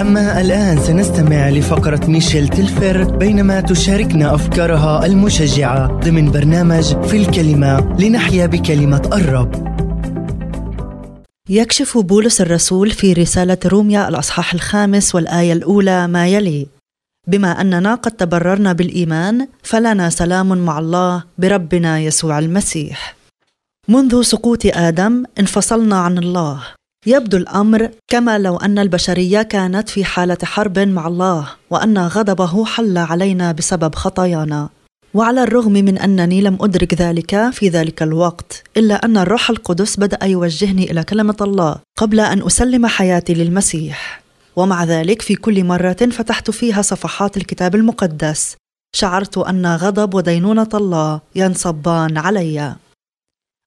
أما الآن سنستمع لفقرة ميشيل تلفر بينما تشاركنا أفكارها المشجعة ضمن برنامج في الكلمة لنحيا بكلمة الرب. يكشف بولس الرسول في رسالة روميا الأصحاح الخامس والآية الأولى ما يلي بما أننا قد تبررنا بالإيمان فلنا سلام مع الله بربنا يسوع المسيح. منذ سقوط آدم انفصلنا عن الله. يبدو الأمر كما لو أن البشرية كانت في حالة حرب مع الله وأن غضبه حل علينا بسبب خطايانا. وعلى الرغم من أنني لم أدرك ذلك في ذلك الوقت إلا أن الروح القدس بدأ يوجهني إلى كلمة الله قبل أن أسلم حياتي للمسيح. ومع ذلك في كل مرة فتحت فيها صفحات الكتاب المقدس. شعرت أن غضب ودينونة الله ينصبان علي.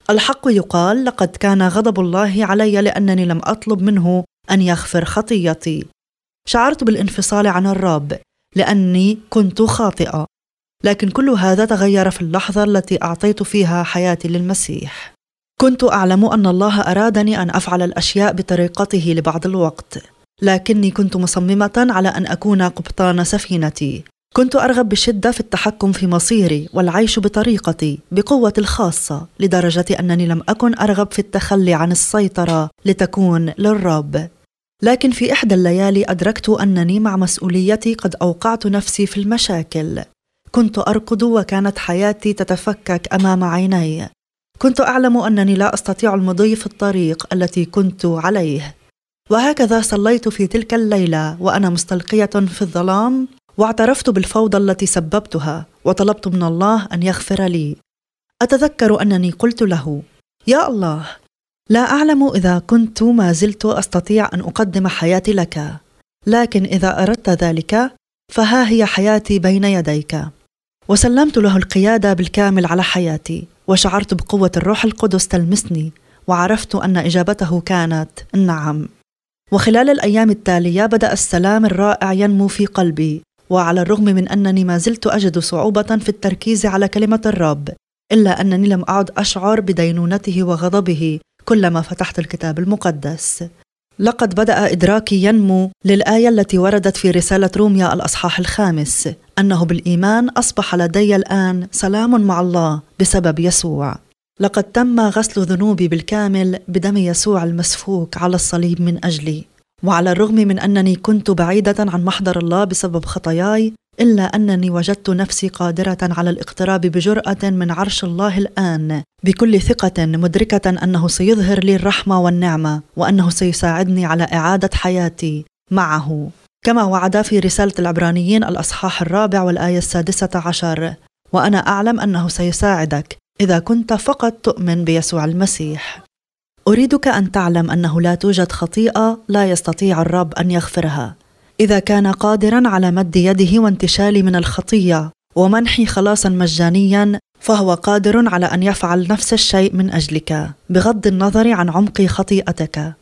الحق يقال لقد كان غضب الله علي لأنني لم أطلب منه أن يغفر خطيتي. شعرت بالانفصال عن الرب لأني كنت خاطئة. لكن كل هذا تغير في اللحظة التي أعطيت فيها حياتي للمسيح. كنت أعلم أن الله أرادني أن أفعل الأشياء بطريقته لبعض الوقت لكني كنت مصممة على أن أكون قبطان سفينتي. كنت أرغب بشدة في التحكم في مصيري والعيش بطريقتي بقوتي الخاصة لدرجة أنني لم أكن أرغب في التخلي عن السيطرة لتكون للرب. لكن في إحدى الليالي أدركت أنني مع مسؤوليتي قد أوقعت نفسي في المشاكل. كنت أركض وكانت حياتي تتفكك أمام عيني. كنت أعلم أنني لا أستطيع المضي في الطريق التي كنت عليه. وهكذا صليت في تلك الليلة وأنا مستلقية في الظلام. واعترفت بالفوضى التي سببتها وطلبت من الله أن يغفر لي. أتذكر أنني قلت له يا الله لا أعلم إذا كنت ما زلت أستطيع أن أقدم حياتي لك لكن إذا أردت ذلك فها هي حياتي بين يديك. وسلمت له القيادة بالكامل على حياتي وشعرت بقوة الروح القدس تلمسني وعرفت أن إجابته كانت نعم وخلال الأيام التالية بدأ السلام الرائع ينمو في قلبي وعلى الرغم من أنني ما زلت أجد صعوبة في التركيز على كلمة الرب إلا أنني لم أعد أشعر بدينونته وغضبه كلما فتحت الكتاب المقدس. لقد بدأ إدراكي ينمو للآية التي وردت في رسالة روميا الأصحاح الخامس أنه بالإيمان أصبح لدي الآن سلام مع الله بسبب يسوع. لقد تم غسل ذنوبي بالكامل بدم يسوع المسفوك على الصليب من أجلي. وعلى الرغم من أنني كنت بعيدة عن محضر الله بسبب خطاياي إلا أنني وجدت نفسي قادرة على الاقتراب بجرأة من عرش الله الآن بكل ثقة مدركة أنه سيظهر لي الرحمة والنعمة وأنه سيساعدني على إعادة حياتي معه. كما وعد في رسالة العبرانيين الأصحاح الرابع والآية السادسة عشر وأنا أعلم أنه سيساعدك إذا كنت فقط تؤمن بيسوع المسيح. أريدك أن تعلم أنه لا توجد خطيئة لا يستطيع الرب أن يغفرها. إذا كان قادرا على مد يده وانتشالي من الخطية ومنحي خلاصا مجانيا فهو قادر على أن يفعل نفس الشيء من أجلك بغض النظر عن عمق خطيئتك.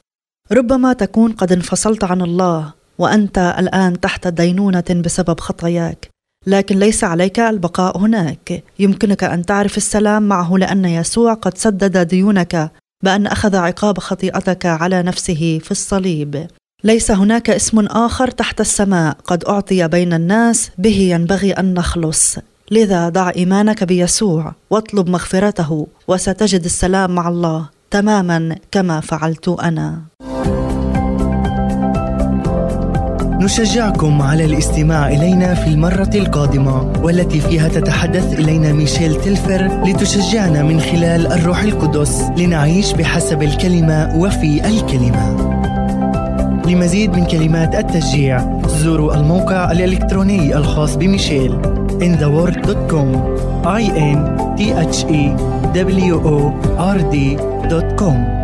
ربما تكون قد انفصلت عن الله وأنت الآن تحت دينونة بسبب خطاياك. لكن ليس عليك البقاء هناك. يمكنك أن تعرف السلام معه لأن يسوع قد سدد ديونك. بأن أخذ عقاب خطيئتك على نفسه في الصليب. ليس هناك اسم آخر تحت السماء قد أعطي بين الناس به ينبغي أن نخلص. لذا ضع إيمانك بيسوع واطلب مغفرته وستجد السلام مع الله تماما كما فعلت أنا. نشجعكم على الاستماع إلينا في المرة القادمة والتي فيها تتحدث إلينا ميشيل تلفر لتشجعنا من خلال الروح القدس لنعيش بحسب الكلمة وفي الكلمة. لمزيد من كلمات التشجيع زوروا الموقع الإلكتروني الخاص بميشيل intheword.com i n t h e w o r d.com